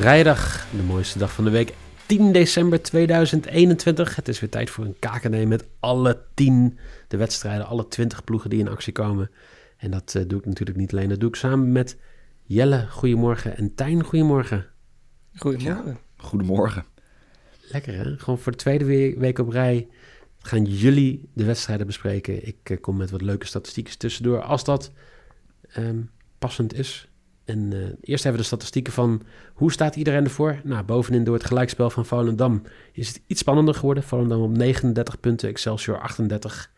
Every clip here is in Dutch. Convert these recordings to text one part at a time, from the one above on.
Vrijdag, de mooiste dag van de week, 10 december 2021. Het is weer tijd voor een KKD met alle 10 de wedstrijden, alle 20 ploegen die in actie komen. En dat eh, doe ik natuurlijk niet alleen, dat doe ik samen met Jelle, goedemorgen, en Tijn, goedemorgen. Goedemorgen. Goedemorgen. Lekker hè? Gewoon voor de tweede we- week op rij gaan jullie de wedstrijden bespreken. Ik eh, kom met wat leuke statistieken tussendoor, als dat ehm, passend is. En eh, eerst hebben we de statistieken van hoe staat iedereen ervoor? Nou, bovenin door het gelijkspel van Volendam is het iets spannender geworden. Volendam op 39 punten, Excelsior 38.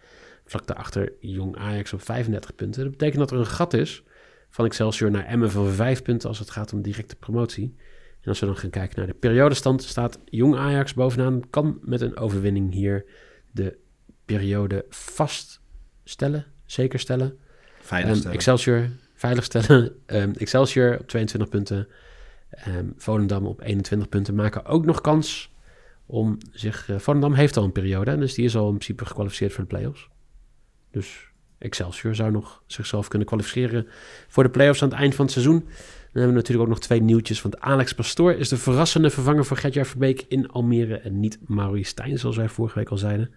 Vlak daarachter Jong Ajax op 35 punten. Dat betekent dat er een gat is van Excelsior naar Emmen van 5 punten als het gaat om directe promotie. En als we dan gaan kijken naar de periodestand, staat Jong Ajax bovenaan. Kan met een overwinning hier de periode vaststellen, zeker stellen. Veilig stellen. Excelsior veilig stellen. Ehm, Excelsior op 22 punten. Ehm, Volendam op 21 punten maken ook nog kans om zich... eh, Volendam heeft al een periode, dus die is al in principe gekwalificeerd voor de play-offs. Dus Excelsior zou nog zichzelf kunnen kwalificeren voor de play-offs aan het eind van het seizoen. Dan hebben we natuurlijk ook nog twee nieuwtjes, want Alex Pastoor is de verrassende vervanger voor Gertjar Verbeek in Almere en niet Maurice Stijn, zoals wij vorige week al zeiden.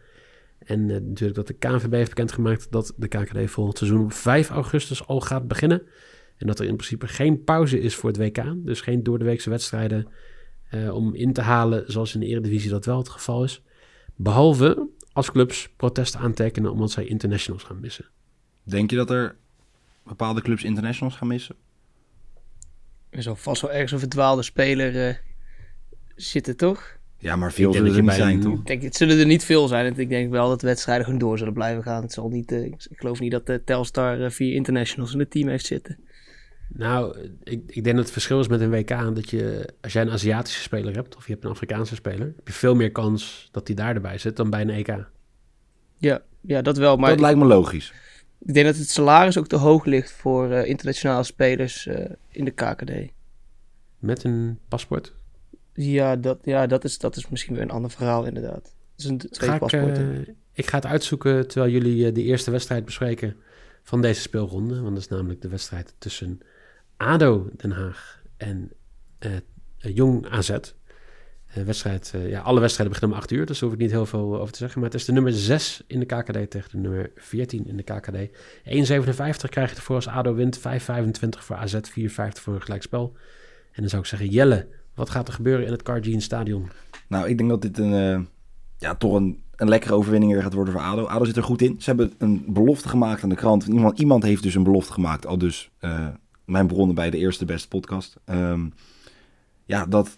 En eh, natuurlijk dat de KNVB heeft bekendgemaakt dat de KKD volgend seizoen op 5 augustus al gaat beginnen. En dat er in principe geen pauze is voor het WK. Dus geen doordeweekse wedstrijden eh, om in te halen zoals in de Eredivisie dat wel het geval is. Behalve als clubs protesten aantekenen omdat zij internationals gaan missen. Denk je dat er bepaalde clubs internationals gaan missen? Er zal vast wel ergens een verdwaalde speler eh, zitten, toch? Ja, maar veel zullen er niet bij zijn, toch? Ik denk, het zullen er niet veel zijn. Ik denk wel dat de wedstrijden gewoon door zullen blijven gaan. Het zal niet, eh, ik geloof niet dat de Telstar eh, vier internationals in het team heeft zitten. Nou, ik, ik denk dat het verschil is met een WK dat je, als jij een Aziatische speler hebt of je hebt een Afrikaanse speler, heb je veel meer kans dat die daar erbij zit dan bij een EK. Ja, ja dat wel. Maar dat lijkt me logisch. ik denk dat het salaris ook te hoog ligt voor eh, internationale spelers eh, in de KKD. Met een paspoort. Ja, dat, ja dat, is, dat is misschien weer een ander verhaal inderdaad. Het is een twee Ga ik, paspoorten. eh, ik ga het uitzoeken terwijl jullie eh, de eerste wedstrijd bespreken van deze speelronde. Want dat is namelijk de wedstrijd tussen ADO Den Haag en eh, Jong AZ. Wedstrijd, ja, alle wedstrijden beginnen om 8 uur, dus daar hoef ik niet heel veel over te zeggen. Maar het is de nummer 6 in de KKD tegen de nummer 14 in de KKD. 1,57 krijg je ervoor als ADO wint, 5,25 voor AZ, 4,50 voor een gelijkspel. En dan zou ik zeggen, Jelle, wat gaat er gebeuren in het Cargene Stadion? Nou, ik denk dat dit een, eh, ja, toch een, een lekkere overwinning weer gaat worden voor ADO. ADO zit er goed in. Ze hebben een belofte gemaakt aan de krant. Iemand, iemand heeft dus een belofte gemaakt. Al dus eh, mijn bronnen bij de eerste beste podcast. Ehm, ja, dat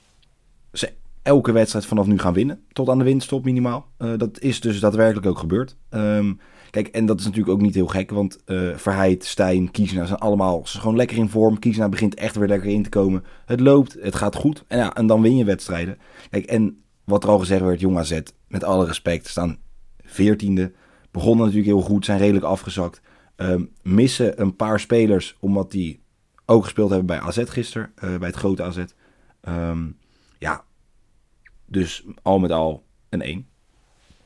ze elke wedstrijd vanaf nu gaan winnen. Tot aan de winststop minimaal. Eh, dat is dus daadwerkelijk ook gebeurd. Ehm, kijk, en dat is natuurlijk ook niet heel gek. Want eh Verheid, Stijn, Kiesna zijn allemaal ze zijn gewoon lekker in vorm. Kiesna begint echt weer lekker in te komen. Het loopt, het gaat goed. En, ja, en dan win je wedstrijden. Kijk, en wat er al gezegd werd, Jong AZ, met alle respect, staan veertiende. Begonnen natuurlijk heel goed, zijn redelijk afgezakt. Ehm, missen een paar spelers, omdat die ook gespeeld hebben bij AZ gisteren, eh, bij het grote AZ. Ehm, ja, dus al met al een 1.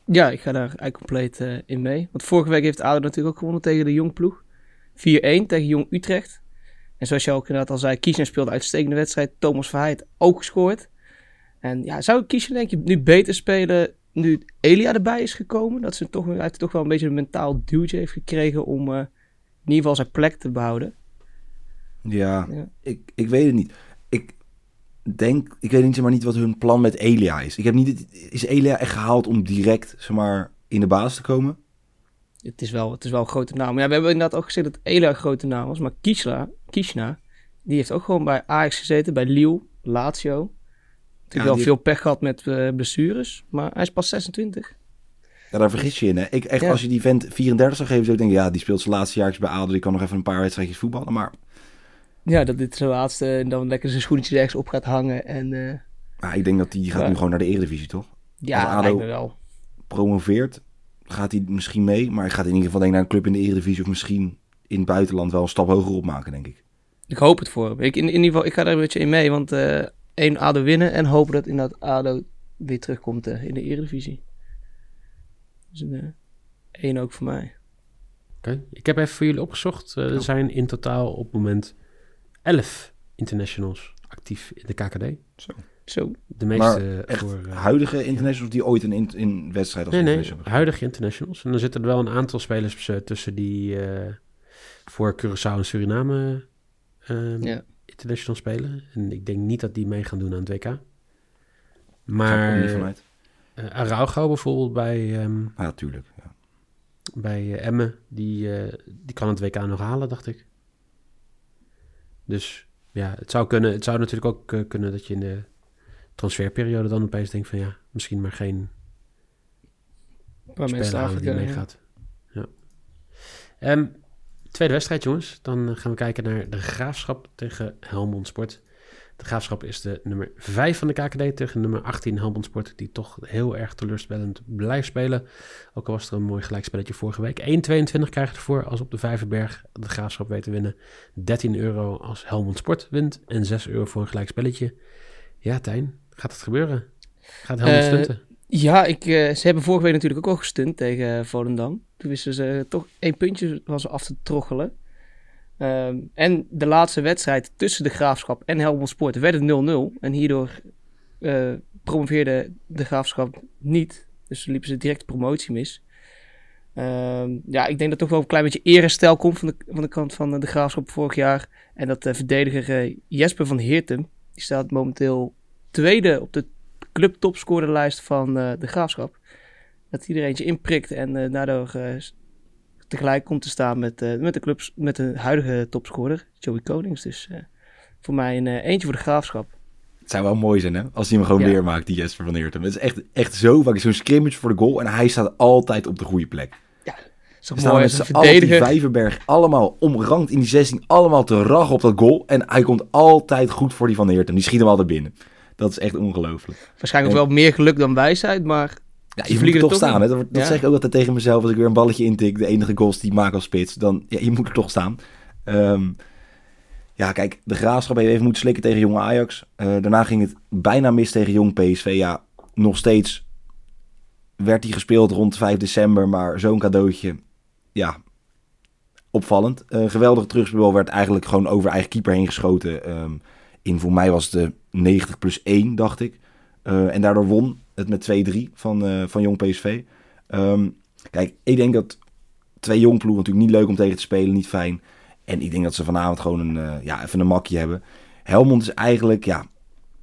Ja, ik ga daar eigenlijk compleet eh, in mee. Want vorige week heeft ADO natuurlijk ook gewonnen tegen de Jong ploeg. 4-1 tegen Jong Utrecht. En zoals je ook inderdaad al zei, Kiesner speelde een uitstekende wedstrijd. Thomas Verheid ook gescoord. En ja, zou Kiesner denk je nu beter spelen nu Elia erbij is gekomen? Dat ze toch, hij toch wel een beetje een mentaal duwtje heeft gekregen om eh, in ieder geval zijn plek te behouden. Ja, Ja. Ik, ik weet het niet. Ik denk, ik weet niet, zeg maar, niet wat hun plan met Elia is. Ik heb niet, is Elia echt gehaald om direct zeg maar, in de baas te komen? het is wel, het is wel een grote naam. Ja, we hebben inderdaad ook gezegd dat Ela een grote naam was. Maar Kishla, Kishna, die heeft ook gewoon bij Ajax gezeten, bij Lille, Lazio. Natuurlijk Ja, wel veel pech gehad met eh, blessures. Maar hij is pas 26. Ja, daar vergis je in. Hè. Ik, echt, Ja. Als je die vent 34 zou geven, zou ik denken, ja, die speelt zijn laatste jaartjes bij ADO. Die kan nog even een paar wedstrijdjes voetballen. Maar Ja, dat dit zijn laatste en dan lekker zijn schoentjes ergens op gaat hangen. En eh, ja, ik denk dat die gaat nu gewoon naar de Eredivisie, toch? ja, Als ADO- lijkt me wel. Promoveert, gaat hij misschien mee. Maar hij gaat in ieder geval denk ik naar een club in de Eredivisie. Of misschien in het buitenland wel een stap hoger opmaken, denk ik. Ik hoop het voor hem. Ik, in, in ieder geval, ik ga daar een beetje in mee. Want eh één ADO winnen en hopen dat inderdaad ADO weer terugkomt eh, in de Eredivisie. Dus een één ook voor mij. Oké, Ik heb even voor jullie opgezocht. Er zijn in totaal op het moment 11 internationals actief in de KKD. Zo. De Maar meeste echt voor... eh, Huidige internationals die ooit een in, in wedstrijd als nee, nee, huidige internationals. En er zitten er wel een aantal spelers eh, tussen die eh, voor Curaçao en Suriname ehm, Ja. international spelen. En ik denk niet dat die mee gaan doen aan het WK. Maar niet vanuit. eh Araujo bijvoorbeeld bij, ehm, Ah, Ja, tuurlijk. Ja. bij Emmen, die, eh, die kan het WK nog halen, dacht ik. Dus ja, het zou, kunnen, het zou natuurlijk ook eh, kunnen dat je in de transferperiode dan opeens denkt van ja, misschien maar geen mensen halen die meegaat. Ja. Ehm, tweede wedstrijd, jongens. Dan eh, gaan we kijken naar de Graafschap tegen Helmond Sport. De Graafschap is de nummer 5 van de KKD tegen nummer 18 Helmond Sport, die toch heel erg teleurstellend blijft spelen. Ook al was er een mooi gelijkspelletje vorige week. 1,22 krijg je ervoor als op de Vijverberg de Graafschap weet te winnen. 13 euro als Helmond Sport wint en 6 euro voor een gelijkspelletje. Ja, Tijn, gaat het gebeuren? Gaat Helmond Eh, stunten? Ja, ik, eh, ze hebben vorige week natuurlijk ook al gestund tegen eh, Volendam. Toen wisten ze toch één puntje was af te troggelen. Ehm, en de laatste wedstrijd tussen de Graafschap en Helmond Sport werd het 0-0. En hierdoor eh, promoveerde de Graafschap niet. Dus liepen ze direct de promotie mis. Ehm, ja, ik denk dat toch wel een klein beetje erestel komt van de, van de kant van eh, de Graafschap vorig jaar. En dat de verdediger eh, Jesper van Heertem, die staat momenteel tweede op de clubtopscorerlijst van eh, de Graafschap. Dat er eentje inprikt en eh, daardoor eh, tegelijk komt te staan met, eh, met, de clubs, met de huidige topscorer, Joey Konings. Dus eh, voor mij een eh, eentje voor de Graafschap. Het zou wel mooi zijn, hè? Als hij hem gewoon Ja. weer maakt, die Jesper van Eertem. Het is echt, echt zo vaak zo'n scrimmage voor de goal. En hij staat altijd op de goede plek. Er staan mooi met allen die verdediger. Vijverberg allemaal omrangt in die 16. Allemaal te rachen op dat goal. En hij komt altijd goed voor die van Eertem. Die schiet hem altijd binnen. Dat is echt ongelooflijk. Waarschijnlijk wel meer geluk dan wijsheid, maar Ja, je moet er toch staan. Hè? Dat, dat Ja. zeg ik ook altijd tegen mezelf als ik weer een balletje intik. De enige goals die ik maak als spits. Dan, ja, je moet er toch staan. Ehm, ja, kijk, de graafschap heeft even moeten slikken tegen Jong Ajax. Eh, daarna ging het bijna mis tegen Jong PSV. Ja, nog steeds werd die gespeeld rond 5 december. Maar zo'n cadeautje, ja, opvallend. Eh geweldige terugspel werd eigenlijk gewoon over eigen keeper heen geschoten. Ehm, in voor mij was het de 90 plus 1, dacht ik. Eh, en daardoor won het met 2-3 van, eh, van Jong PSV. Ehm, kijk, ik denk dat twee jong ploegen natuurlijk niet leuk om tegen te spelen, niet fijn. En ik denk dat ze vanavond gewoon een, eh, ja, even een makje hebben. Helmond is eigenlijk, ja,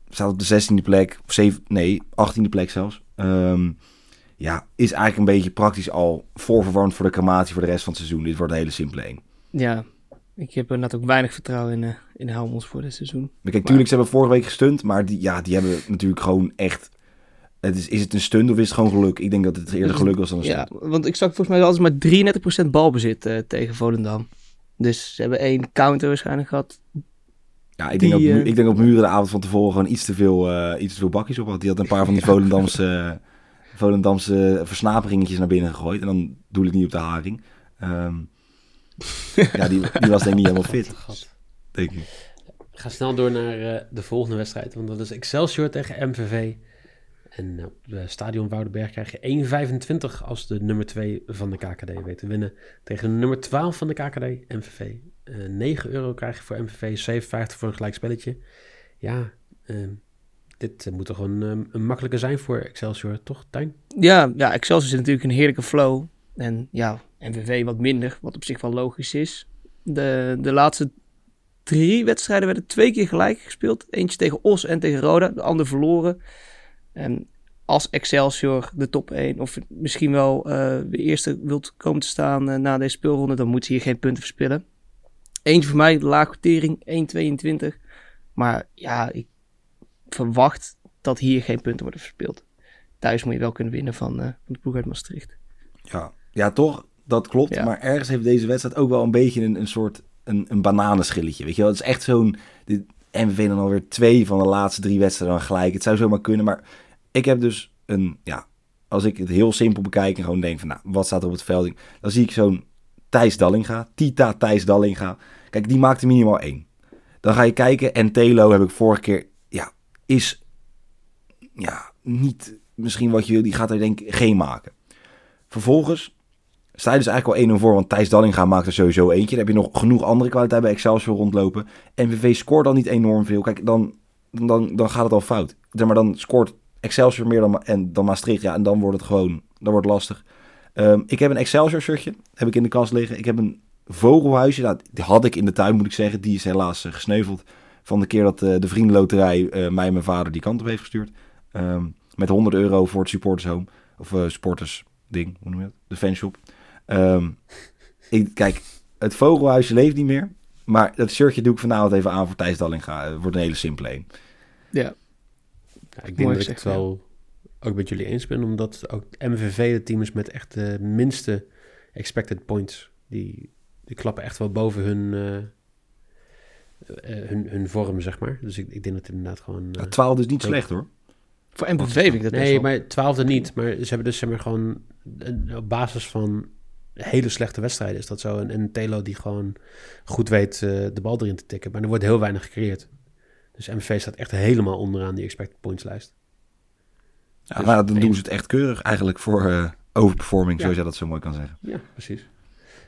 staat op de 16e plek, of 7, nee, 18e plek zelfs. Ehm, ja, is eigenlijk een beetje praktisch al voorverwarmd voor de crematie voor de rest van het seizoen. Dit wordt een hele simpele 1. ja, ik heb inderdaad ook weinig vertrouwen in, eh in Helmond voor dit seizoen. Maar kijk, tuurlijk, ze hebben vorige week gestund, maar die, ja, die hebben natuurlijk gewoon echt... Het is, is het een stunt of is het gewoon geluk? Ik denk dat het eerder geluk was dan een stunt. Ja, want ik zag volgens mij altijd maar 33% balbezit eh, tegen Volendam. Dus ze hebben één counter waarschijnlijk gehad. Ja, ik denk, dat, Mu- eh, ik denk dat Muren de avond van tevoren gewoon iets te veel, eh, iets te veel bakjes op had. Die had een paar van die Volendamse, Volendamse versnaperingetjes naar binnen gegooid. En dan doe ik niet op de haring. Ehm, ja, die, die was denk ik niet helemaal fit, Gat. denk ik. Gaan snel door naar eh, de volgende wedstrijd, want dat is Excelsior tegen MVV. En nou, op de stadion Woudenberg krijg je 1,25 als de nummer 2 van de KKD weet te winnen. Tegen de nummer 12 van de KKD, MVV. Eh 9 euro krijg je voor MVV, 57 voor een gelijk spelletje. Ja, ehm, dit eh, moet toch een, ehm, een makkelijke zijn voor Excelsior, toch Tijn? Ja, ja, Excelsior zit natuurlijk een heerlijke flow. En ja, MVV wat minder, wat op zich wel logisch is. De, de laatste drie wedstrijden werden twee keer gelijk gespeeld. Eentje tegen Os en tegen Roda, de ander verloren. En als Excelsior de top 1 of misschien wel eh, de eerste wilt komen te staan eh, na deze speelronde, dan moet je hier geen punten verspillen. Eentje voor mij, de laag quotering, 1,22. Maar ja, ik verwacht dat hier geen punten worden verspeeld. Thuis moet je wel kunnen winnen van, eh, van de ploeg uit Maastricht. Ja, ja toch, dat klopt. Ja. Maar ergens heeft deze wedstrijd ook wel een beetje een, een soort een, een bananenschilletje. Weet je wel, het is echt zo'n... MVV dan alweer twee van de laatste drie wedstrijden dan gelijk. Het zou zomaar kunnen, maar ik heb dus een... Ja, als ik het heel simpel bekijk en gewoon denk van... Nou, wat staat er op het veld? Dan zie ik zo'n Thijs Dallinga. Tita Thijs Dallinga. Kijk, die maakte minimaal één. Dan ga je kijken en Telo heb ik vorige keer... Ja, is... Ja, niet misschien wat je wil. Die gaat er denk ik geen maken. Vervolgens sta je dus eigenlijk al 1-0 voor, want Thijs Dallinga maakt er sowieso eentje. Dan heb je nog genoeg andere kwaliteit bij Excelsior rondlopen. MVV scoort dan niet enorm veel. Kijk, dan, dan, dan gaat het al fout. Maar dan scoort Excelsior meer dan, en, dan Maastricht. Ja, en dan wordt het gewoon dan wordt het lastig. Ehm, ik heb een Excelsior shirtje, heb ik in de kast liggen. Ik heb een vogelhuisje, nou, die had ik in de tuin moet ik zeggen. Die is helaas eh, gesneuveld van de keer dat eh, de vriendenloterij eh, mij en mijn vader die kant op heeft gestuurd. Ehm, met 100 euro voor het supporters home. Of supporters ding, hoe noem je dat? De fanshop. Ehm, ik, kijk, het vogelhuisje leeft niet meer. Maar dat shirtje doe ik vanavond even aan voor Thijs Dallinga. Het wordt een hele simpele. Ja, Ja, ik denk dat ik het wel ook met jullie eens ben, omdat ook MVV de team is met echt de minste expected points. Die, die klappen echt wel boven hun, eh, eh, hun, hun vorm, zeg maar. Dus ik, ik denk dat het inderdaad gewoon... eh, Ja, 12 is niet Ook. slecht hoor. voor MVV vind ik dat nee, wel. maar twaalfde niet. Maar ze hebben dus zeg maar gewoon op basis van hele slechte wedstrijden is dat zo. En, en Telo die gewoon goed weet eh, de bal erin te tikken. Maar er wordt heel weinig gecreëerd. Dus MVV staat echt helemaal onderaan die expected points lijst. Ja, Dus dan doen ze het echt keurig eigenlijk voor eh, overperforming, Ja. zoals jij dat zo mooi kan zeggen. Ja, precies.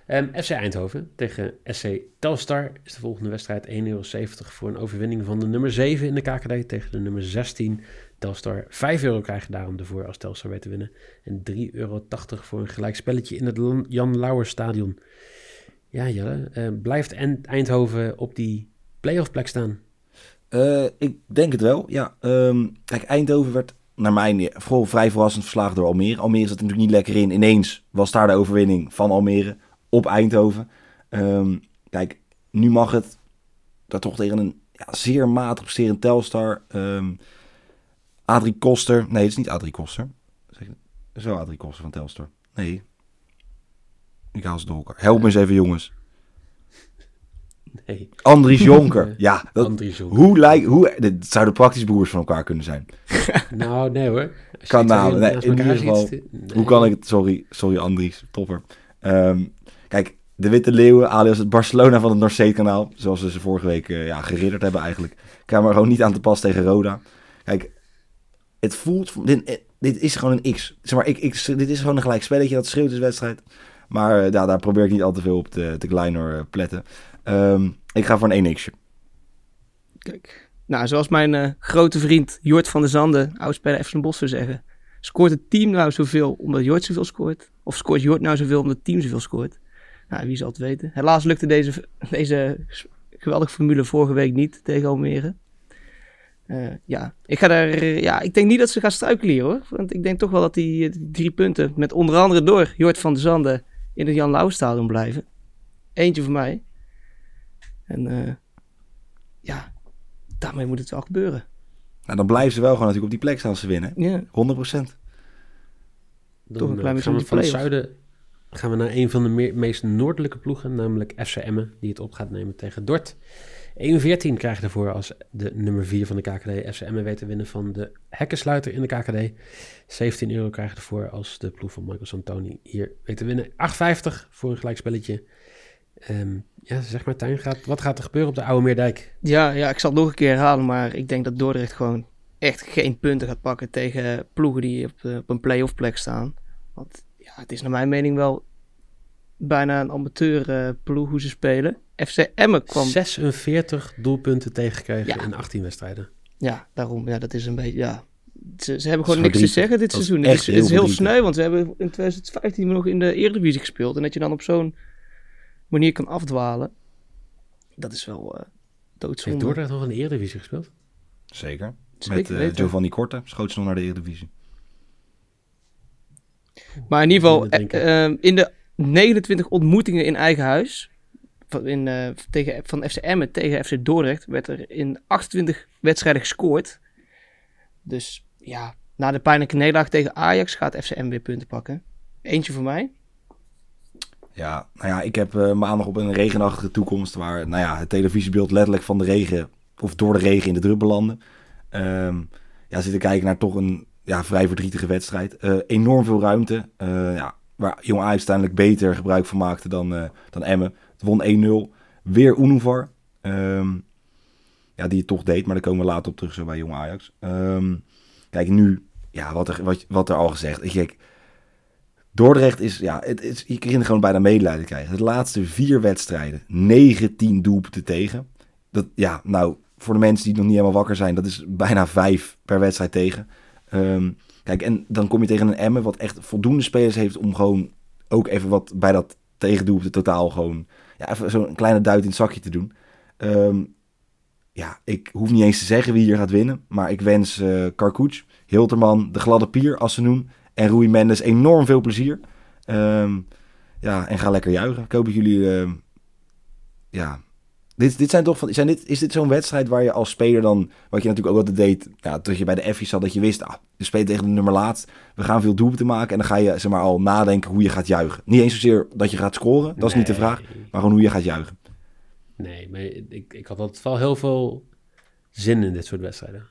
Ehm, FC Eindhoven tegen SC Telstar is de volgende wedstrijd 1,70 euro voor een overwinning van de nummer 7 in de KKD tegen de nummer 16 Telstar. 5 euro krijgen daarom ervoor als Telstar weet te winnen. En 3,80 euro voor een gelijk spelletje in het Jan Lauwer Stadion. Ja, Jelle, eh, blijft Eind- Eindhoven op die playoff plek staan? Eh, ik denk het wel, ja. Ehm, kijk, Eindhoven werd naar mijn vooral vrij verrassend verslagen door Almere. Almere zat er natuurlijk niet lekker in. Ineens was daar de overwinning van Almere op Eindhoven. Ehm, kijk, nu mag het daar toch tegen een ja, zeer matig presterend Telstar. Ehm Adrie Koster. Nee, het is niet Adrie Koster. Zeg wel Adrie Koster van Telstar. Nee. Ik haal ze door elkaar. Help me eens even, jongens. Nee, Andries Jonker. Ja, dat, Andries Jonker. hoe lijkt... Hoe, dit zouden praktisch broers van elkaar kunnen zijn. Nou, nee hoor. Kan nou, nee, in ieder geval, nee. Hoe kan ik het? Sorry, sorry Andries, topper. Ehm, kijk, de Witte Leeuwen, alias het Barcelona van het Noordzee-kanaal, zoals we ze vorige week eh, ja, geridderd hebben eigenlijk, kwamen er gewoon niet aan te pas tegen Roda. Kijk, het voelt, dit, eh, dit is gewoon een X. Zeg maar, ik, ik, dit is gewoon een gelijk spelletje, dat schreeuwt is wedstrijd. Maar eh, ja, daar probeer ik niet al te veel op te, te kleiner pletten. Ehm, ik ga voor een 1x'je. Kijk. Nou, zoals mijn eh, grote vriend Jort van der Zanden, oudspeler FC Bosch, zou zeggen. Scoort het team nou zoveel omdat Jort zoveel scoort? Of scoort Jort nou zoveel omdat het team zoveel scoort? Nou, wie zal het weten. Helaas lukte deze, deze geweldige formule vorige week niet tegen Almere. Eh, ja, ik ga daar, eh, ja, ik denk niet dat ze gaan struikelen hoor. Want ik denk toch wel dat die, drie punten, met onder andere door Jort van der Zanden, in het Jan Lauw stadion blijven. Eentje voor mij. En eh, ja, daarmee moet het wel gebeuren. Nou, dan blijven ze wel gewoon natuurlijk op die plek staan als ze winnen. Ja, 100%. Dan Toch een eh, klein beetje gaan we om van het zuiden gaan we naar een van de meer- meest noordelijke ploegen, namelijk FC Emmen, die het op gaat nemen tegen Dort. 1-14 krijg je ervoor als de nummer 4 van de KKD. FC Emmen weet te winnen van de hekkensluiter in de KKD. 17 euro krijg je ervoor als de ploeg van Michael Santoni hier weet te winnen. 8,50 voor een gelijkspelletje. Ehm ja, zeg maar Tijn, gaat, wat gaat er gebeuren op de Oude Meerdijk? ja, ja, ik zal het nog een keer herhalen, maar ik denk dat Dordrecht gewoon echt geen punten gaat pakken tegen ploegen die op, eh, op een play-off plek staan. Want ja, het is naar mijn mening wel bijna een amateur eh, ploeg hoe ze spelen. FC Emmen kwam... 46 doelpunten tegengekregen Ja. in 18 wedstrijden. Ja, daarom. Ja, dat is een beetje... Ja. Ze, ze hebben gewoon niks te zeggen dit Dat seizoen. Het is, het is heel heel sneu, want we hebben in 2015 nog in de Eredivisie gespeeld. En dat je dan op zo'n manier kan afdwalen, dat is wel eh doodzonde. Heeft Dordrecht nog in de Eredivisie gespeeld? Zeker. Zeker Met weten. Giovanni Korte schoot ze nog naar de Eredivisie. Maar in ieder geval, eh, eh, in de 29 ontmoetingen in eigen huis, van, in, eh, tegen, van FC Emmen tegen FC Dordrecht, werd er in 28 wedstrijden gescoord. Dus ja, na de pijnlijke nederlaag tegen Ajax gaat FC Emmen weer punten pakken. Eentje voor mij. Ja, nou ja, ik heb eh, maandag op een regenachtige toekomst waar nou ja, het televisiebeeld letterlijk van de regen of door de regen in de drup belandde. Ehm ja, zitten kijken naar toch een ja, vrij verdrietige wedstrijd. Eh, enorm veel ruimte. eh, ja, waar Jong Ajax uiteindelijk beter gebruik van maakte dan, dan Emmen. Het won 1-0. Weer Unuvar. Ehm, ja, die het toch deed, maar daar komen we later op terug zo bij Jong Ajax. Ehm, kijk, nu, ja, wat er, wat, wat er al gezegd. Kijk, Dordrecht is, ja, het is, je kunt gewoon bijna medelijden krijgen. De laatste vier wedstrijden, 19 doelpunten tegen. Dat, ja, nou, voor de mensen die nog niet helemaal wakker zijn, dat is bijna vijf per wedstrijd tegen. Ehm, kijk, en dan kom je tegen een Emmen wat echt voldoende spelers heeft om gewoon ook even wat bij dat tegendoelpunt totaal gewoon, ja, even zo'n kleine duit in het zakje te doen. Ehm, ja, ik hoef niet eens te zeggen wie hier gaat winnen, maar ik wens Karkoets, Hilterman, de gladde Pier, Assenoen en Rui Mendes enorm veel plezier. Ehm, ja, en ga lekker juichen. Ik hoop dat jullie, ehm, ja, dit, dit zijn toch van, zijn dit, is dit zo'n wedstrijd waar je als speler dan, wat je natuurlijk ook altijd deed, ja, dat je bij de F's zat, dat je wist, ah, je speelt tegen de nummer laatst, we gaan veel doelpunten maken en dan ga je zeg maar al nadenken hoe je gaat juichen. Niet eens zozeer dat je gaat scoren, dat is niet de vraag, maar gewoon hoe je gaat juichen. Nee, maar ik, ik had altijd wel heel veel zin in dit soort wedstrijden.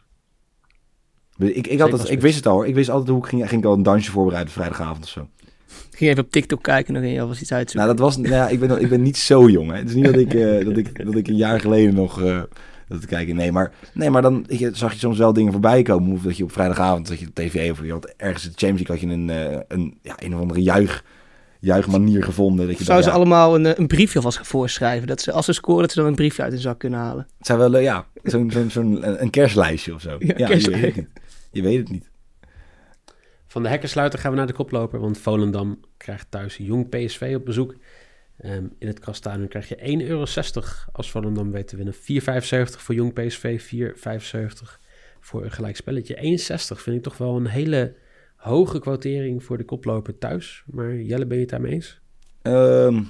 Ik, ik, had het, ik wist het al hoor. Ik wist altijd hoe ik ging, ging ik al een dansje voorbereiden vrijdagavond of zo. Ging even op TikTok kijken en dan ging je alvast iets uitzoeken. Nou, dat was, nou ja, ik, ben, ik ben niet zo jong. Hè. Het is niet dat ik, eh, dat ik, dat ik een jaar geleden nog eh dat te kijken. Nee, maar, nee, maar dan je, zag je soms wel dingen voorbij komen. Of dat je op vrijdagavond dat je op tv of je had ergens in de Champions League had je een, eh, een, ja, een of andere juich, juichmanier gevonden. Dat je Zou ze ja, allemaal een, een briefje gaan voorschrijven? Dat ze, als ze scoren, dat ze dan een briefje uit hun zak kunnen halen. Het zijn wel, ja, zo'n zo'n zo'n een, kerstlijstje of zo. Ja, Ja, je, kerstlijstje. Je weet het niet. Van de hekkensluiter gaan we naar de koploper, want Volendam krijgt thuis Jong PSV op bezoek. Ehm, in het Kastanium krijg je 1,60 euro als Volendam weet te winnen. 4,75 voor Jong PSV, 4,75 voor een gelijk spelletje. 1,60 vind ik toch wel een hele hoge quotering voor de koploper thuis. Maar Jelle, ben je het daarmee eens? Ehm,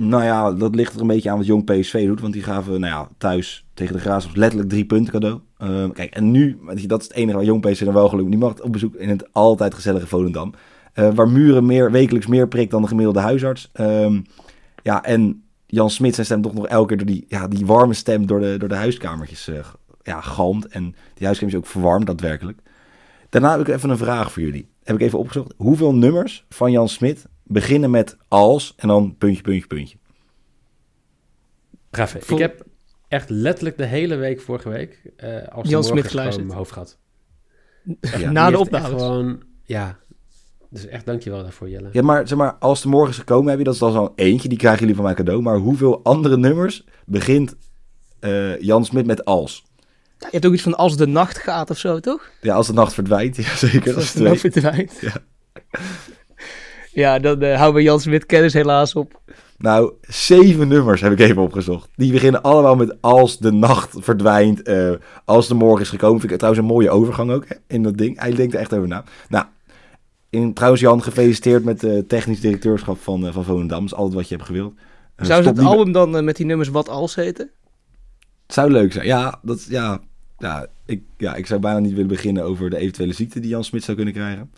nou ja, dat ligt er een beetje aan wat Jong PSV doet. Want die gaven nou ja, thuis tegen de Graafschap letterlijk drie punten cadeau. Ehm, kijk, en nu, dat is het enige waar Jong PSV dan wel gelukt. Die mag op bezoek in het altijd gezellige Volendam. Eh, waar Muren meer, wekelijks meer prikt dan de gemiddelde huisarts. Ehm, ja, en Jan Smit zijn stem toch nog elke keer door die, ja, die warme stem door de, door de huiskamertjes eh, ja, galmt. En die huiskamertjes ook verwarmt daadwerkelijk. Daarna heb ik even een vraag voor jullie. Heb ik even opgezocht. Hoeveel nummers van Jan Smit beginnen met als en dan puntje, puntje, puntje? Gaaf. Ik heb echt letterlijk de hele week vorige week eh als Jan de Smit geluisterd. in mijn hoofd gehad. Ja. Na de. Gewoon, ja, dus echt dankjewel daarvoor Jelle. Ja, maar zeg maar, als de morgen is gekomen, heb je dat is dan zo'n eentje. Die krijgen jullie van mij cadeau. Maar hoeveel andere nummers begint eh, Jan Smit met als? Je hebt ook iets van als de nacht gaat of zo, toch? Ja, als de nacht verdwijnt. Ja, zeker. Dat is de nacht verdwijnt. Ja. Ja, dan eh, houden we Jan Smit kennis helaas op. Nou, zeven nummers heb ik even opgezocht. Die beginnen allemaal met als de nacht verdwijnt. eh, als de morgen is gekomen. Vind ik trouwens een mooie overgang ook hè, in dat ding. Hij denkt er echt over na. Nou, in, trouwens Jan, gefeliciteerd met de technisch directeurschap van, eh, van Volendam. Dat is altijd wat je hebt gewild. Eh, Zou het album dan eh, met die nummers Wat Als heten? Het zou leuk zijn. Ja, dat, ja, ja, ik, ja, ik zou bijna niet willen beginnen over de eventuele ziekte die Jan Smit zou kunnen krijgen.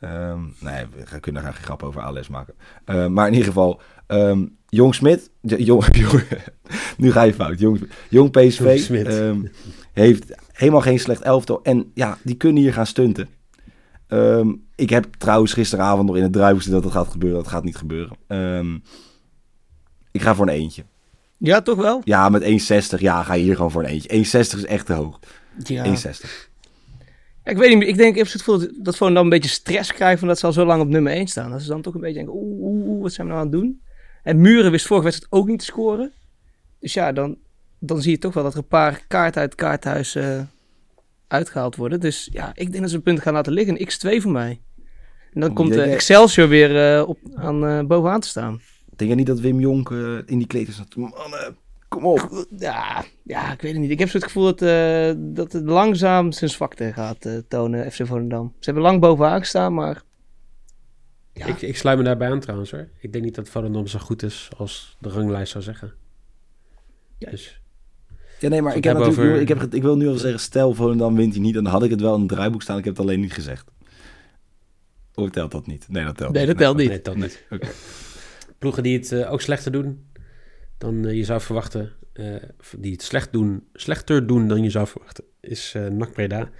Ehm, nee, we kunnen daar geen grap over ALS maken. Eh, maar in ieder geval, ehm, Jong Smit, jong, jong, nu ga je fout. Jong, jong PSV Jong ehm, heeft helemaal geen slecht elftal. En ja, die kunnen hier gaan stunten. Ehm, ik heb trouwens gisteravond nog in het druivenste dat het gaat gebeuren. Dat gaat niet gebeuren. Ehm, ik ga voor een eentje. Ja, toch wel? Ja, met 1,60. Ja, ga je hier gewoon voor een eentje. 1,60 is echt te hoog. Ja. 1,60. Ja, ik weet niet, ik denk, ik heb het gevoel dat, dan een beetje stress krijgen van dat ze al zo lang op nummer 1 staan. Dat ze dan toch een beetje denken, oeh, oeh, oeh, wat zijn we nou aan het doen? En Muren wist vorige wedstrijd ook niet te scoren. Dus ja, dan, dan zie je toch wel dat er een paar kaarten uit kaarthuis eh, uitgehaald worden. Dus ja, ik denk dat ze een punt gaan laten liggen. Een X2 voor mij. En dan komt Jij- eh, jij- Excelsior weer eh, op, aan, bovenaan te staan. Denk je niet dat Wim Jonk in die kleed is? Mannen, kom op. Ja, ja, ik weet het niet. Ik heb zo het gevoel dat, eh, dat het langzaam zijn zwakte gaat eh, tonen, FC Volendam. Ze hebben lang bovenaan gestaan, maar Ja. Ik, ik sluit me daarbij aan trouwens hoor. Ik denk niet dat Volendam zo goed is als de ranglijst zou zeggen. Ja. Dus, Ja, nee, maar ik, heb natuurlijk, over- ik, heb, het- ik wil nu al zeggen, stel Volendam wint hij niet, dan had ik het wel in het draaiboek staan. Ik heb het alleen niet gezegd. Of telt dat niet? Nee, dat telt Nee, niet. dat telt niet. nee, dat niet. Oké. Ploegen die het eh, ook slechter doen dan eh, je zou verwachten. eh, die het slecht doen, slechter doen dan je zou verwachten. Is eh NAC Breda.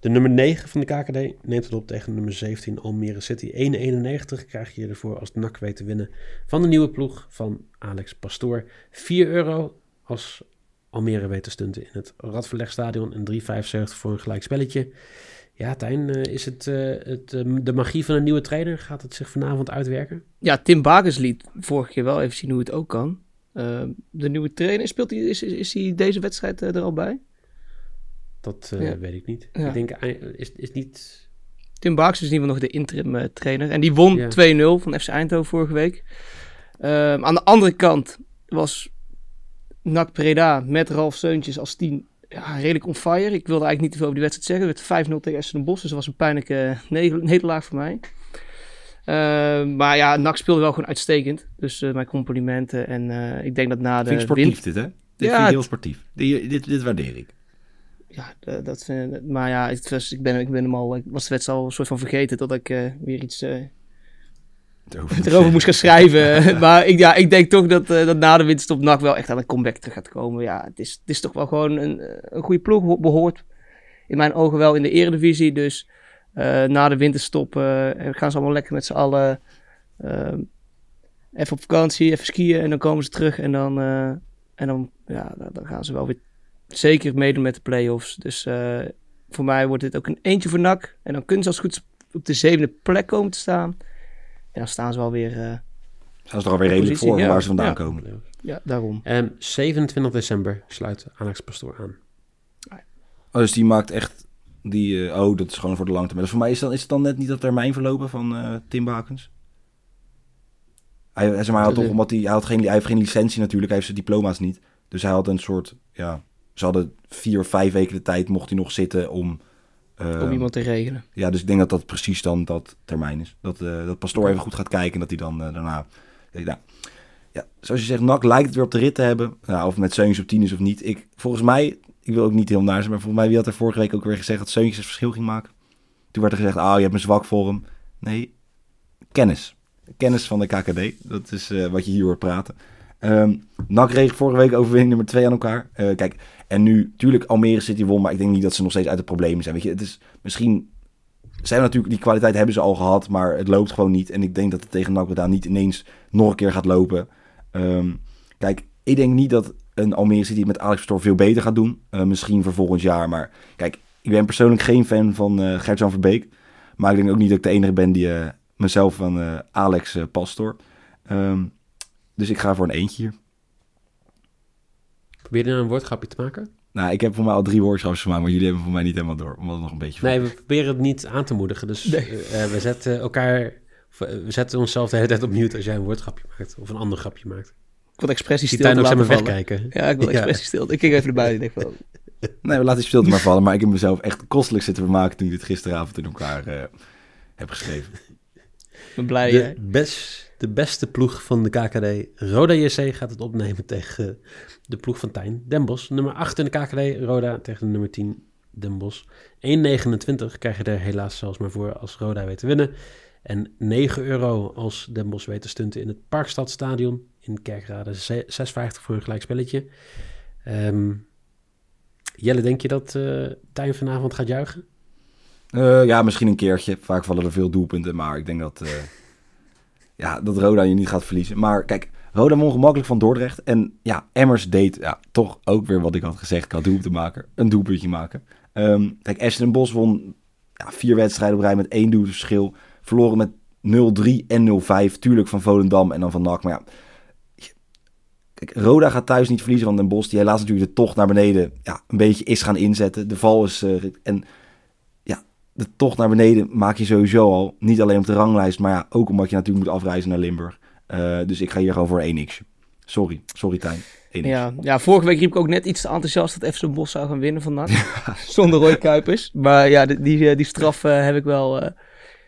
De nummer 9 van de KKD neemt het op tegen nummer 17 Almere City. 1,91 krijg je ervoor als NAC weet te winnen van de nieuwe ploeg van Alex Pastoor. 4 euro als Almere weet te stunten in het Radverlegstadion. En 3,75 voor een gelijk spelletje. Ja, Tijn, is het, het de magie van een nieuwe trainer? Gaat het zich vanavond uitwerken? Ja, Tim Bakers liet vorige keer wel even zien hoe het ook kan. Eh, de nieuwe trainer, speelt hij, is, is, is hij deze wedstrijd eh, er al bij? Dat eh, Ja. weet ik niet. Ja. Ik denk, is, is niet... Tim Bakers is in ieder geval nog de interim eh, trainer. En die won Ja. 2-0 van FC Eindhoven vorige week. Ehm, aan de andere kant was NAC Breda met Ralf Seuntjes als team ja, redelijk on fire. Ik wilde eigenlijk niet te veel over die wedstrijd zeggen. Het werd 5-0 tegen Essen Bos, dus dat was een pijnlijke ne- nederlaag voor mij. Ehm, maar ja, NAC speelde wel gewoon uitstekend. Dus eh, mijn complimenten. En eh, ik denk dat na de Vind ik sportief winst... dit, hè? Dit Ja, vind ik heel sportief. Dit, dit, dit waardeer ik. Ja, eh, dat vind, maar ja, het was, ik, ben, ik ben hem al... Ik was de wedstrijd al een soort van vergeten dat ik weer iets... erover moest gaan schrijven. maar ik, ja, ik denk toch dat, eh, dat na de winterstop NAC wel echt aan een comeback terug gaat komen. Ja, het is, het is toch wel gewoon een, een goede ploeg. Ho- Behoort in mijn ogen wel in de eredivisie. Dus na de winterstop eh, gaan ze allemaal lekker met z'n allen eh, even op vakantie, even skiën. En dan komen ze terug en dan, eh, en dan, ja, dan, gaan ze wel weer zeker meedoen met de play-offs. Dus eh, voor mij wordt dit ook een eentje voor NAC. En dan kunnen ze als het goed is op de zevende plek komen te staan. En dan staan ze wel weer... eh, Zijn ze er alweer redelijk voor ja. waar ze vandaan Ja. komen. Ja, daarom. En 27 december sluit Alex Pastoor aan. Oh, dus die maakt echt... Die, eh, oh, dat is gewoon voor de langtermijn. Dus voor mij is, dan, is het dan net niet dat termijn verlopen van eh, Tim Bakens? Hij, hij, zeg maar, hij, had toch, omdat hij, hij, had geen, hij heeft geen licentie natuurlijk, hij heeft zijn diploma's niet. Dus hij had een soort, ja... Ze hadden vier of vijf weken de tijd, mocht hij nog zitten om... eh, Om iemand te regelen. Ja, dus ik denk dat dat precies dan dat termijn is. Dat, eh dat Pastoor even goed gaat kijken en dat hij dan eh, daarna... Ja, ja, zoals je zegt, NAC lijkt het weer op de rit te hebben. Nou, of het met Seuntjes op 10 is of niet. Ik, volgens mij, ik wil ook niet heel naar zijn, maar volgens mij, wie had er vorige week ook weer gezegd dat Seuntjes het verschil ging maken? Toen werd er gezegd, ah, je hebt een zwak voor. Nee, kennis. Kennis van de KKD. Dat is eh, wat je hier hoort praten. Ehm NAC reed vorige week overwinning nummer 2 aan elkaar. Eh, kijk, en nu, tuurlijk, Almere City won, maar ik denk niet dat ze nog steeds uit de problemen zijn. Weet je, het is misschien... Hebben natuurlijk, die kwaliteit hebben ze al gehad, maar het loopt gewoon niet. En ik denk dat het tegen NAC Breda niet ineens nog een keer gaat lopen. Ehm, kijk, ik denk niet dat een Almere City met Alex Pastoor veel beter gaat doen. Eh, misschien voor volgend jaar, maar kijk, ik ben persoonlijk geen fan van eh Gert-Jan Verbeek. Maar ik denk ook niet dat ik de enige ben die eh, mezelf van eh, Alex eh, Pastoor. Ehm, dus ik ga voor een eentje hier. Probeer je nou een woordgrapje te maken? Nou, ik heb voor mij al drie woordschapjes gemaakt, maar jullie hebben voor mij niet helemaal door. Omdat het nog een beetje... Nee, we proberen het niet aan te moedigen. Dus Nee. eh, we zetten elkaar... We zetten onszelf de hele tijd op mute als jij een woordgrapje maakt. Of een ander grapje maakt. Ik wil expressie Die stil tuin ook laten vallen. wegkijken. Ja, ik wil Ja. expressie stil. Ik kijk even naar buiten en denk van... Nee, we laten die stilte maar vallen. Maar ik heb mezelf echt kostelijk zitten vermaken toen ik dit gisteravond in elkaar eh, heb geschreven. Ik ben blij. De, best, de beste ploeg van de KKD, Roda JC, gaat het opnemen tegen de ploeg van Tijn, Den Bosch. Nummer 8 in de KKD, Roda tegen de nummer 10, Den Bosch. 1,29 krijg je er helaas zelfs maar voor als Roda weet te winnen. En 9 euro als Den Bosch weet te stunten in het Parkstadstadion in Kerkrade. 6,50 voor een gelijk spelletje. Ehm, Jelle, denk je dat eh Tijn vanavond gaat juichen? Eh, ja, misschien een keertje. Vaak vallen er veel doelpunten. Maar ik denk dat, eh, ja, dat Roda je niet gaat verliezen. Maar kijk, Roda won gemakkelijk van Dordrecht. En ja, Emmers deed ja, toch ook weer wat ik had gezegd. Ik had doelpunt maken. Een doelpuntje maken. Ehm, kijk, Ashton Bos won ja, vier wedstrijden op rij met één doelverschil. Verloren met 0-3 en 0-5. Tuurlijk van Volendam en dan van NAC. Maar ja, Kijk, Roda gaat thuis niet verliezen van Den Bosch. Die helaas natuurlijk de tocht naar beneden ja, een beetje is gaan inzetten. De val is... eh, en ja, de tocht naar beneden maak je sowieso al. Niet alleen op de ranglijst, maar ja, ook omdat je natuurlijk moet afreizen naar Limburg. Eh, dus ik ga hier gewoon voor een xje Sorry, sorry Tijn. 1x. ja, ja, vorige week riep ik ook net iets te enthousiast dat FC Bos zou gaan winnen van NAC. Zonder Roy Kuipers. Maar ja, die, die, die straf eh, heb ik wel...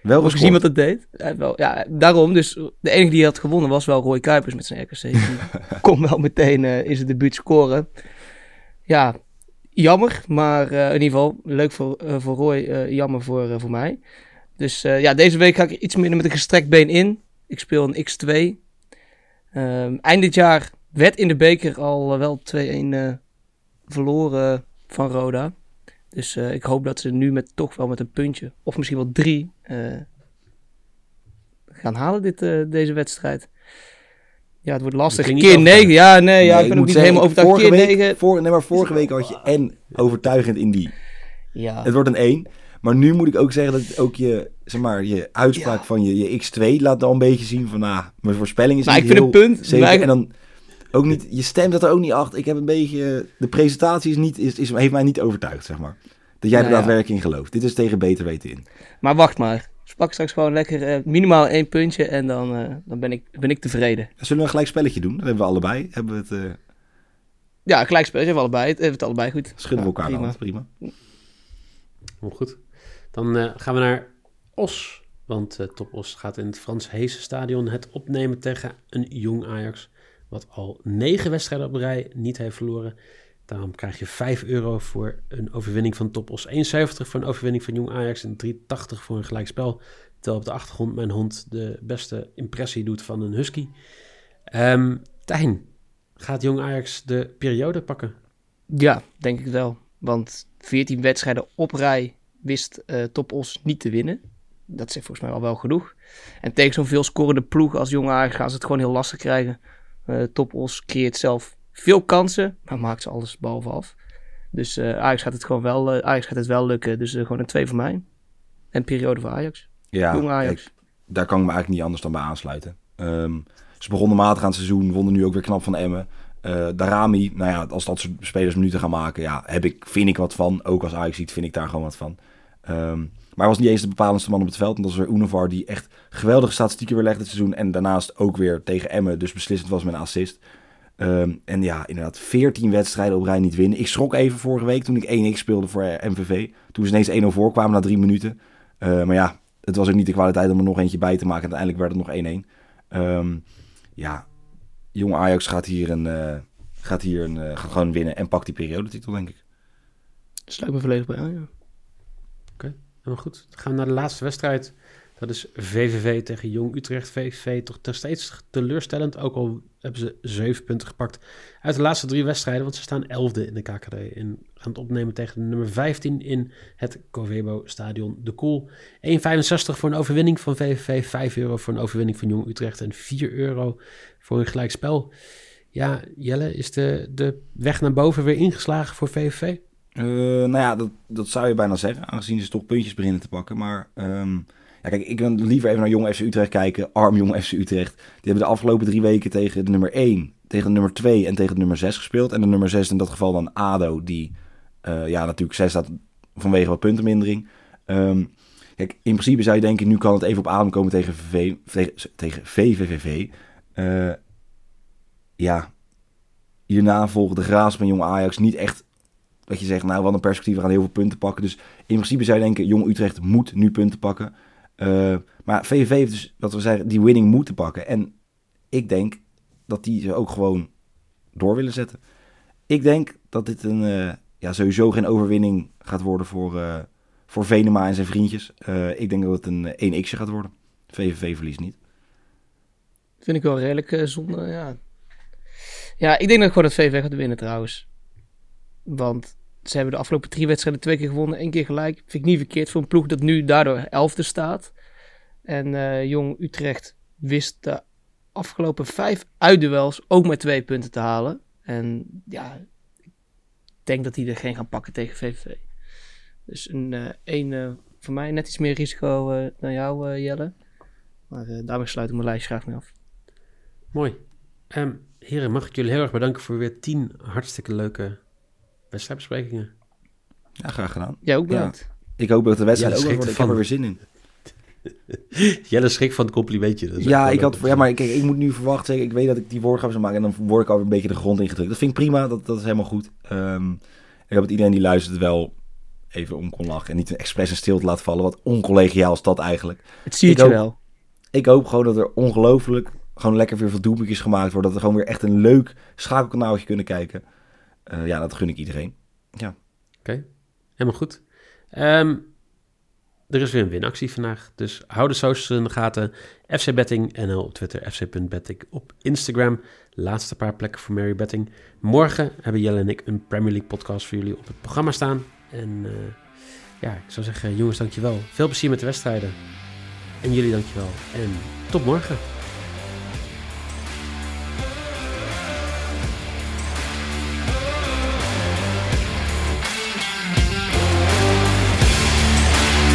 eh, Wel gezien wat dat deed? Wel, ja, daarom. Dus de enige die had gewonnen was wel Roy Kuipers met zijn RKC. Die kon wel meteen uh, in zijn debuut scoren. Ja, jammer. Maar uh, in ieder geval leuk voor, uh, voor Roy, jammer voor, voor mij. Dus ja, deze week ga ik iets minder met een gestrekt been in. Ik speel een X2. Um, eind dit jaar werd in de beker al wel 2-1 verloren van Roda. Dus ik hoop dat ze nu met, toch wel met een puntje, of misschien wel drie, uh, gaan halen dit, uh, deze wedstrijd. Ja, het wordt lastig. Keer negen. Ja, nee, ja, ik ben ook niet helemaal overtuigd. Keer week, negen. Voor, nee, maar vorige week had je en overtuigend in die. Ja. Het wordt een 1. Maar nu moet ik ook zeggen dat ook je, zeg maar, je uitspraak ja. van je, je X2 laat al een beetje zien van, nou, mijn voorspelling is maar niet ik vind heel een punt. zeker. En dan ook niet, je stemt dat er ook niet achter. Ik heb een beetje, de presentatie is niet, is, is, heeft mij niet overtuigd, zeg maar. Dat jij Nou er ja. daadwerkelijk in gelooft. Dit is tegen beter weten in. Maar wacht maar. Spak straks gewoon lekker eh, minimaal één puntje en dan, eh, dan ben, ik, ben ik tevreden. Zullen we een gelijk spelletje doen? Dat hebben we allebei. Hebben we het, eh Ja, gelijkspel. Hebben we allebei. Het hebben het allebei goed. schudden we Ja, elkaar prima. dan. Prima. Goed. Dan eh, gaan we naar Os. Want eh, Top Os gaat in het Frans Heesen Stadion het opnemen tegen een jong Ajax. Wat al negen wedstrijden op rij niet heeft verloren. Daarom krijg je 5 euro voor een overwinning van Top Os. 1,70 voor een overwinning van jong Ajax. En 3,80 voor een gelijkspel. Terwijl op de achtergrond mijn hond de beste impressie doet van een husky. Ehm Tijn, gaat jong Ajax de periode pakken? Ja, denk ik wel. Want 14 wedstrijden op rij wist eh Top Os niet te winnen. Dat zegt volgens mij al wel genoeg. En tegen zo'n veel scorende ploeg als Jong Ajax gaan ze het gewoon heel lastig krijgen. Eh Top Os creëert zelf veel kansen, maar maakt ze alles behalve af. Dus eh, Ajax gaat het gewoon wel, eh, Ajax gaat het wel lukken. Dus eh, gewoon een 2 voor mij. En periode voor Ajax. Ja, Jong Ajax. daar kan ik me eigenlijk niet anders dan bij aansluiten. Ehm, ze begonnen matig aan het seizoen, wonnen nu ook weer knap van Emmen. Darami, nou ja, als dat soort spelers minuten gaan maken, ja, heb ik, vind ik wat van. Ook als Ajax ziet, vind ik daar gewoon wat van. Ehm, maar hij was niet eens de bepalendste man op het veld. Want dat was weer Unovar die echt geweldige statistieken weer legde dit seizoen. En daarnaast ook weer tegen Emmen, dus beslissend was met een assist. Ehm, en ja, inderdaad, 14 wedstrijden op rij niet winnen. Ik schrok even vorige week toen ik 1x speelde voor MVV. Toen ze ineens 1-0 voorkwamen na drie minuten. Eh, maar ja, het was ook niet de kwaliteit om er nog eentje bij te maken. Uiteindelijk werd het nog 1-1. Ehm, ja, jong Ajax gaat hier, een, eh, gaat hier een, eh, gaat gewoon winnen en pakt die periodetitel, denk ik. Sluit me volledig bij aan, ja. Helemaal goed. Dan gaan we naar de laatste wedstrijd. Dat is VVV tegen Jong Utrecht. VVV toch steeds teleurstellend. Ook al hebben ze zeven punten gepakt uit de laatste drie wedstrijden. Want ze staan elfde in de KKD. En gaan het opnemen tegen de nummer 15 in het Covebo Stadion De Koel. 1,65 voor een overwinning van VVV. 5 euro voor een overwinning van Jong Utrecht. En 4 euro voor een gelijkspel. Ja, Jelle, is de, de weg naar boven weer ingeslagen voor VVV? Eh, nou ja, dat, dat zou je bijna zeggen, aangezien ze toch puntjes beginnen te pakken. Maar ehm, kijk, ik wil liever even naar Jong FC Utrecht kijken. Arm Jong FC Utrecht. Die hebben de afgelopen drie weken tegen de nummer 1, tegen de nummer 2 en tegen de nummer 6 gespeeld. En de nummer 6 in dat geval dan ADO, die eh, ja, natuurlijk 6 staat vanwege wat puntenmindering. Ehm, kijk, in principe zou je denken, nu kan het even op adem komen tegen, VV, tegen VVVV. Eh, ja, hierna volgen de graas van Jong Ajax niet echt dat je zegt, nou, wat een perspectief, we gaan heel veel punten pakken. Dus in principe zou je denken, Jong Utrecht moet nu punten pakken. Uh, maar VVV heeft dus, wat we zeggen, die winning moeten pakken. En ik denk dat die ze ook gewoon door willen zetten. Ik denk dat dit een, uh, ja, sowieso geen overwinning gaat worden voor, uh, voor Venema en zijn vriendjes. Ik denk dat het een 1x gaat worden. VVV verliest niet. Vind ik wel redelijk zonde, ja. Ja, ik denk dat gewoon dat VVV gaat winnen trouwens. Want ze hebben de afgelopen drie wedstrijden twee keer gewonnen, één keer gelijk. Vind ik niet verkeerd voor een ploeg dat nu daardoor elfde staat. En uh, Jong Utrecht wist de afgelopen vijf uitduels ook maar twee punten te halen. En ja, ik denk dat die er geen gaan pakken tegen VVV. Dus een uh, één uh, voor mij net iets meer risico dan jou, Jelle. Maar daarmee sluit ik mijn lijst graag mee af. Mooi. Um, heren, mag ik jullie heel erg bedanken voor weer tien hartstikke leuke wedstrijdbesprekingen. Ja, graag gedaan. Jij ook bedankt. Ja. Ik hoop dat de wedstrijd Ja, ook wordt. Ik heb er weer zin in. Jelle schrik van het complimentje. Dat Ja, ik had, ja, maar kijk, ik moet nu verwachten. Ik weet dat ik die woordgrap zou maken en dan word ik alweer een beetje de grond ingedrukt. Dat vind ik prima, dat, dat is helemaal goed. Ehm, ik hoop dat iedereen die luistert wel even om kon lachen. En niet een expres een stilte laat vallen. Wat oncollegiaal is dat eigenlijk. Het zie Ik je wel. Ik hoop gewoon dat er ongelooflijk gewoon lekker weer veel doelpuntjes gemaakt worden. Dat we gewoon weer echt een leuk schakelkanaaltje kunnen kijken. Eh, ja, dat gun ik iedereen. Helemaal goed. Ehm, er is weer een winactie vandaag. Dus hou de socials in de gaten. FC Betting NL op Twitter. FC.betting op Instagram. Laatste paar plekken voor Mary Betting. Morgen hebben Jelle en ik een Premier League podcast voor jullie op het programma staan. En eh, ja, ik zou zeggen, jongens, dankjewel. Veel plezier met de wedstrijden. En jullie dankjewel. En tot morgen.